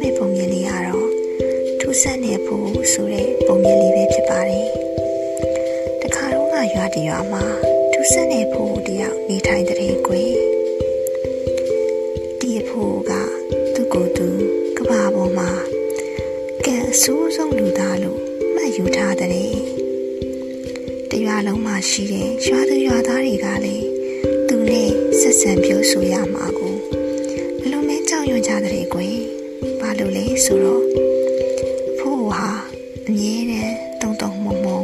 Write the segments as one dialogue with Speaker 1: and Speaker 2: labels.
Speaker 1: မယ့်ပုံမြင်လေးကတော့ထူးဆန်းတဲ့ဖို့ဆိုတဲ့ပုံမြင်လေးပဲဖြစ်ပါတယ်။တခါတော့ကရွာတရွာမှာထူးဆန်းတဲ့ဖို့တယောက်နေထိုင်တဲ့ကွယ်။ဒီဖို့ကသူ့ကိုယ်သူကဘာပေါ်မှာကံအဆိုးဆုံးလူသားလို့မှတ်ယူထားတဲ့။တရွာလုံးမှာရှိတဲ့ရွာသူရွာသားတွေကလည်းသူနဲ့ဆက်ဆံပြောဆိုရမှာကို ဆိုတော့ဖိုးဟာအမြဲတမ်းတုံတုံမုံမုံ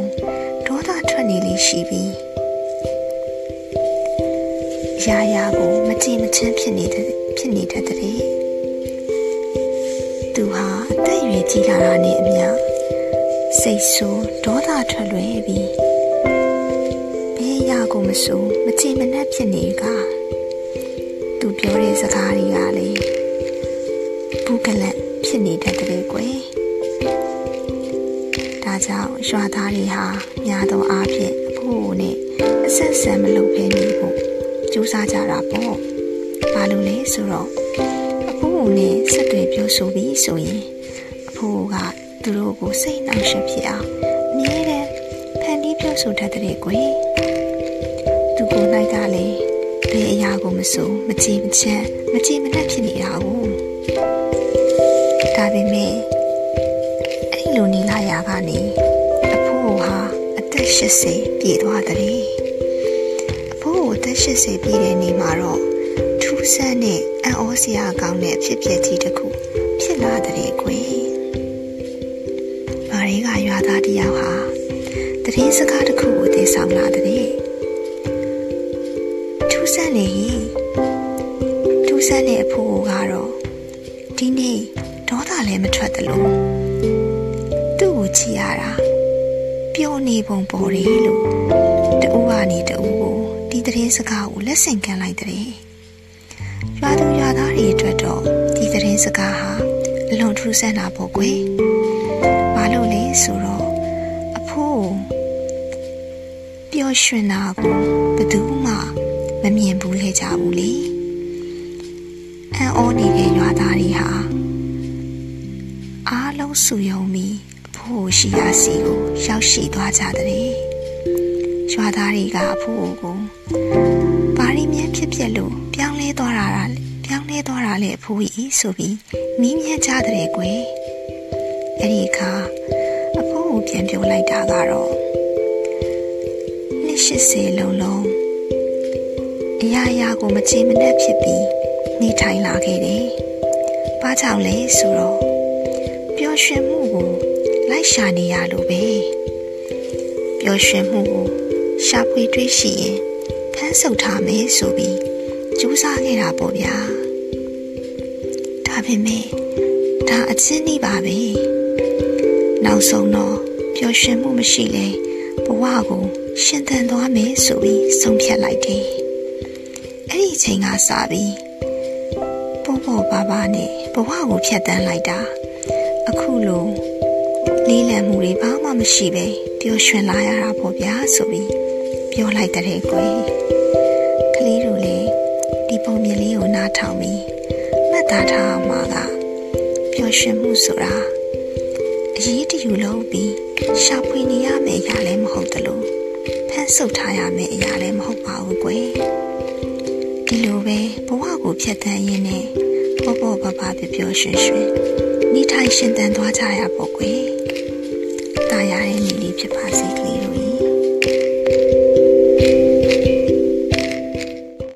Speaker 1: ဒေါသထွက်နေလေးရှိပြီးရာရာကိုမကြင်မချမ်းဖြစ်နေတဲ့ဖြစ်နေတတ်တဲ့သူဟာအသက်အရွယ်ကြီးလာတာနဲ့အမျှစိတ်ဆိုးဒေါသထွက်လွယ်ပြီးဘယ်ရာကိုမဆိုးမကြင်မနှက်ဖြစ်နေကသူပြောတဲ့စကားတွေကလေဘူးကလန့် ဖြစ်နေတတ်တဲ့ကွယ်ဒါကြောင့်ရွာသားတွေဟာများသောအားဖြင့်အဖို့နဲ့အဆက်ဆံမလုပ်ဘဲနေဖို့ကြိုးစားကြတာပေါ့။ဘာလို့လဲဆိုတော့အဖို့နဲ့ဆက်တွေပြောဆိုပြီးဆိုရင်အဖို့ကသူတို့ကိုစိတ်နှောင့်ယှက်ဖြစ်အောင်အမြဲတမ်းဖန်တီးပြောဆိုတတ်တဲ့ကွယ်။သူကိုယ်၌ကလည်းဘယ်အရာကိုမဆိုမကြည်မချမ်းမကြည်မနှက်ဖြစ်နေတာကို ဒါပေမဲ့အဲ့လိုနေလာရကနေအဖိုးဟာအသက်80ပြည့်သွားတဲ့အဖိုးကိုအသက်80ပြည့်တဲ့နေ့မှာတော့ထူးဆန်းတဲ့အံ့ဩစရာကောင်းတဲ့အဖြစ်အပျက်ကြီးတစ်ခုဖြစ်လာတဲ့ကွယ်မာရီကရွာသားတယောက်ဟာတရင်စကားတစ်ခုကိုသိဆောင်လာတဲ့ထူးဆန်းနေထူးဆန်းတဲ့အဖိုးကတော့ဒီနေ့ဒေါသ လည်းမထွက်သလိုသူ့ကိုချီရတာပျော်နေပုံပေါ်တယ်လို့တူကနေတူကိုဒီတရင်စကားကိုလက်ဆင့်ကမ်းလိုက်တဲ့ရွာသူရွာသားတွေအတွက်တော့ဒီတရင်စကားဟာအလွန်ထူးဆန်းတာပေါ့ကွယ်ဘာလို့လဲဆိုတော့အဖိုးပျော်ရွှင်တာကိုဘယ်သူမှမမြင်ဘူးလေကြဘူးလေအံ့ဩနေတဲ့ရွာသားတွေဟာအားလုံး စုယုံပြီးအဖိုးရှိရာစီကိုရောက်ရှိသွားကြတဲ့ရွာသားတွေကအဖိုးကိုဘာရီမြန်းဖြစ်ဖြစ်လို့ပြောင်းလဲသွားတာပြောင်းလဲသွားတာလေအဖိုးကြီးဆိုပြီးမီးမြန်းကြတဲ့ကွယ်အဲ့ဒီအခါအဖိုးကိုပြန်ပြောလိုက်တာကတော့နှစ်80လုံးလုံးအရာရာကိုမချေမနှက်ဖြစ်ပြီးနေထိုင်လာခဲ့တယ်။ဘာကြောင့်လဲဆိုတော့ပျော် ရွှင်မှုကိုလိုက်ရှာနေရလို့ပဲ။ပျော်ရွှင်မှုကိုရှာဖွေတွေ့ရှိရင်ဖမ်းဆုပ်ထားမယ်ဆိုပြီးကြိုးစားခဲ့တာပေါ့ဗျာ။ဒါပေမဲ့ဒါအချင်းကြီးပါပဲ။နောက်ဆုံးတော့ပျော်ရွှင်မှုမရှိလဲဘဝကိုရှင်သန်သွားမယ်ဆိုပြီးဆုံးဖြတ်လိုက်တယ်။အဲ့ဒီအချိန်ကစပြီးပေါ့ပေါ့ပါပါနဲ့ဘဝကိုဖျက်ဆီးလိုက်တာ အခုလိုလေးလံမှုတွေဘာမှမရှိပဲပျော်ရွှင်လာရတာပေါ့ဗျာဆိုပြီးပြောလိုက်တဲ့ကွယ်ကလေးတို့လည်းဒီပုံမြင်လေးကိုနားထောင်ပြီးမှတ်သားထားအောင်မှာကပျော်ရွှင်မှုဆိုတာအရေးတယူလုံးပြီးရှာဖွေနေရမယ့်အရာလည်းမဟုတ်တလို့ဖန်ဆုပ်ထားရမယ့်အရာလည်းမဟုတ်ပါဘူးကွယ်ဒီလိုပဲဘဝကိုဖြတ်သန်းရင်းနဲ့ပေါ့ပေါ့ပါပါပြောပြောရွှင်ရွှင် နေထိုင်ရှင်သန်သွားကြရပေါ့ကွယ်။တာယာတဲ့နေလေးဖြစ်ပါစေကလေး